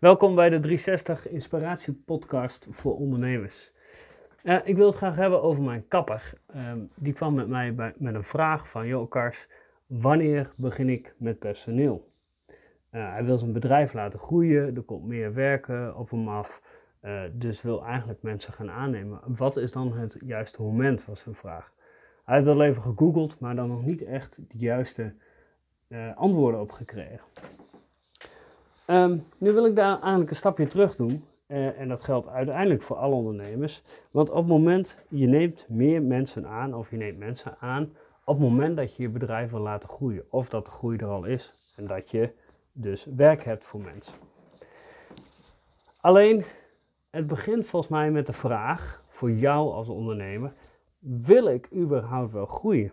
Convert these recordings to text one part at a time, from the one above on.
Welkom bij de 360 Inspiratie Podcast voor ondernemers. Uh, ik wil het graag hebben over mijn kapper. Uh, die kwam met mij met een vraag van: Joh, Kars, wanneer begin ik met personeel? Uh, hij wil zijn bedrijf laten groeien, er komt meer werken op hem af, eh, dus wil eigenlijk mensen gaan aannemen. Wat is dan het juiste moment? Was zijn vraag. Hij heeft al even gegoogeld, maar dan nog niet echt de juiste antwoorden op gekregen. Um, nu wil ik daar eigenlijk een stapje terug doen. Uh, en dat geldt uiteindelijk voor alle ondernemers. Want op het moment, je neemt meer mensen aan, of je neemt mensen aan, op het moment dat je je bedrijf wil laten groeien. Of dat de groei er al is. En dat je dus werk hebt voor mensen. Alleen, het begint volgens mij met de vraag, voor jou als ondernemer, wil ik überhaupt wel groeien?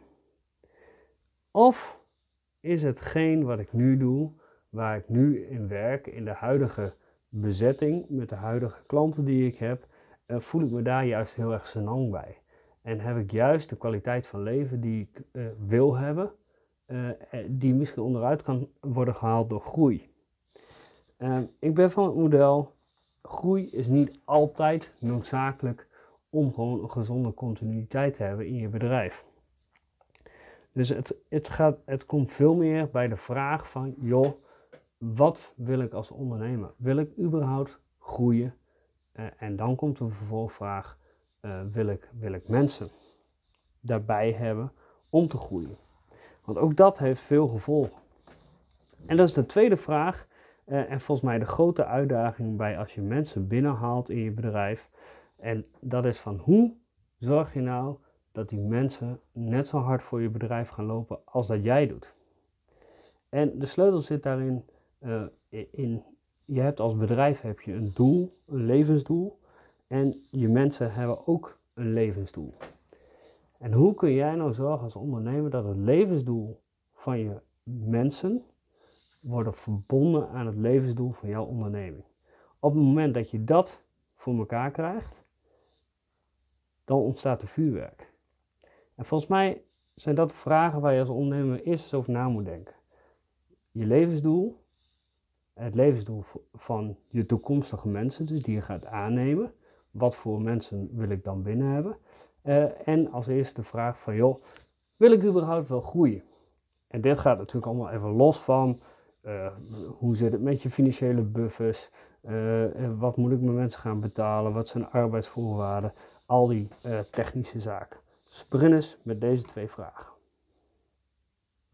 Of is hetgeen wat ik nu doe, waar ik nu in werk, in de huidige bezetting, met de huidige klanten die ik heb, uh, voel ik me daar juist heel erg senang bij. En heb ik juist de kwaliteit van leven die ik uh, wil hebben, uh, die misschien onderuit kan worden gehaald door groei. Ehm, ik ben van het model, groei is niet altijd noodzakelijk om gewoon een gezonde continuïteit te hebben in je bedrijf. Dus het, het, gaat, het komt veel meer bij de vraag van, joh, wat wil ik als ondernemer? Wil ik überhaupt groeien? Uh, en dan komt de vervolgvraag, uh, wil, ik, wil ik mensen daarbij hebben om te groeien? Want ook dat heeft veel gevolgen. En dat is de tweede vraag. Uh, en volgens mij de grote uitdaging bij als je mensen binnenhaalt in je bedrijf. En dat is van hoe zorg je nou dat die mensen net zo hard voor je bedrijf gaan lopen als dat jij doet? En de sleutel zit daarin in, je hebt als bedrijf heb je een doel, een levensdoel. En je mensen hebben ook een levensdoel. En hoe kun jij nou zorgen als ondernemer dat het levensdoel van je mensen worden verbonden aan het levensdoel van jouw onderneming? Op het moment dat je dat voor elkaar krijgt, dan ontstaat er vuurwerk. En volgens mij zijn dat vragen waar je als ondernemer eerst eens over na moet denken. Je levensdoel het levensdoel van je toekomstige mensen, dus die je gaat aannemen. Wat voor mensen wil ik dan binnen hebben? Uh, en als eerste de vraag van, joh, wil ik überhaupt wel groeien? En dit gaat natuurlijk allemaal even los van, uh, hoe zit het met je financiële buffers? Uh, wat moet ik mijn mensen gaan betalen? Wat zijn arbeidsvoorwaarden? Al die technische zaken. Dus eens met deze twee vragen.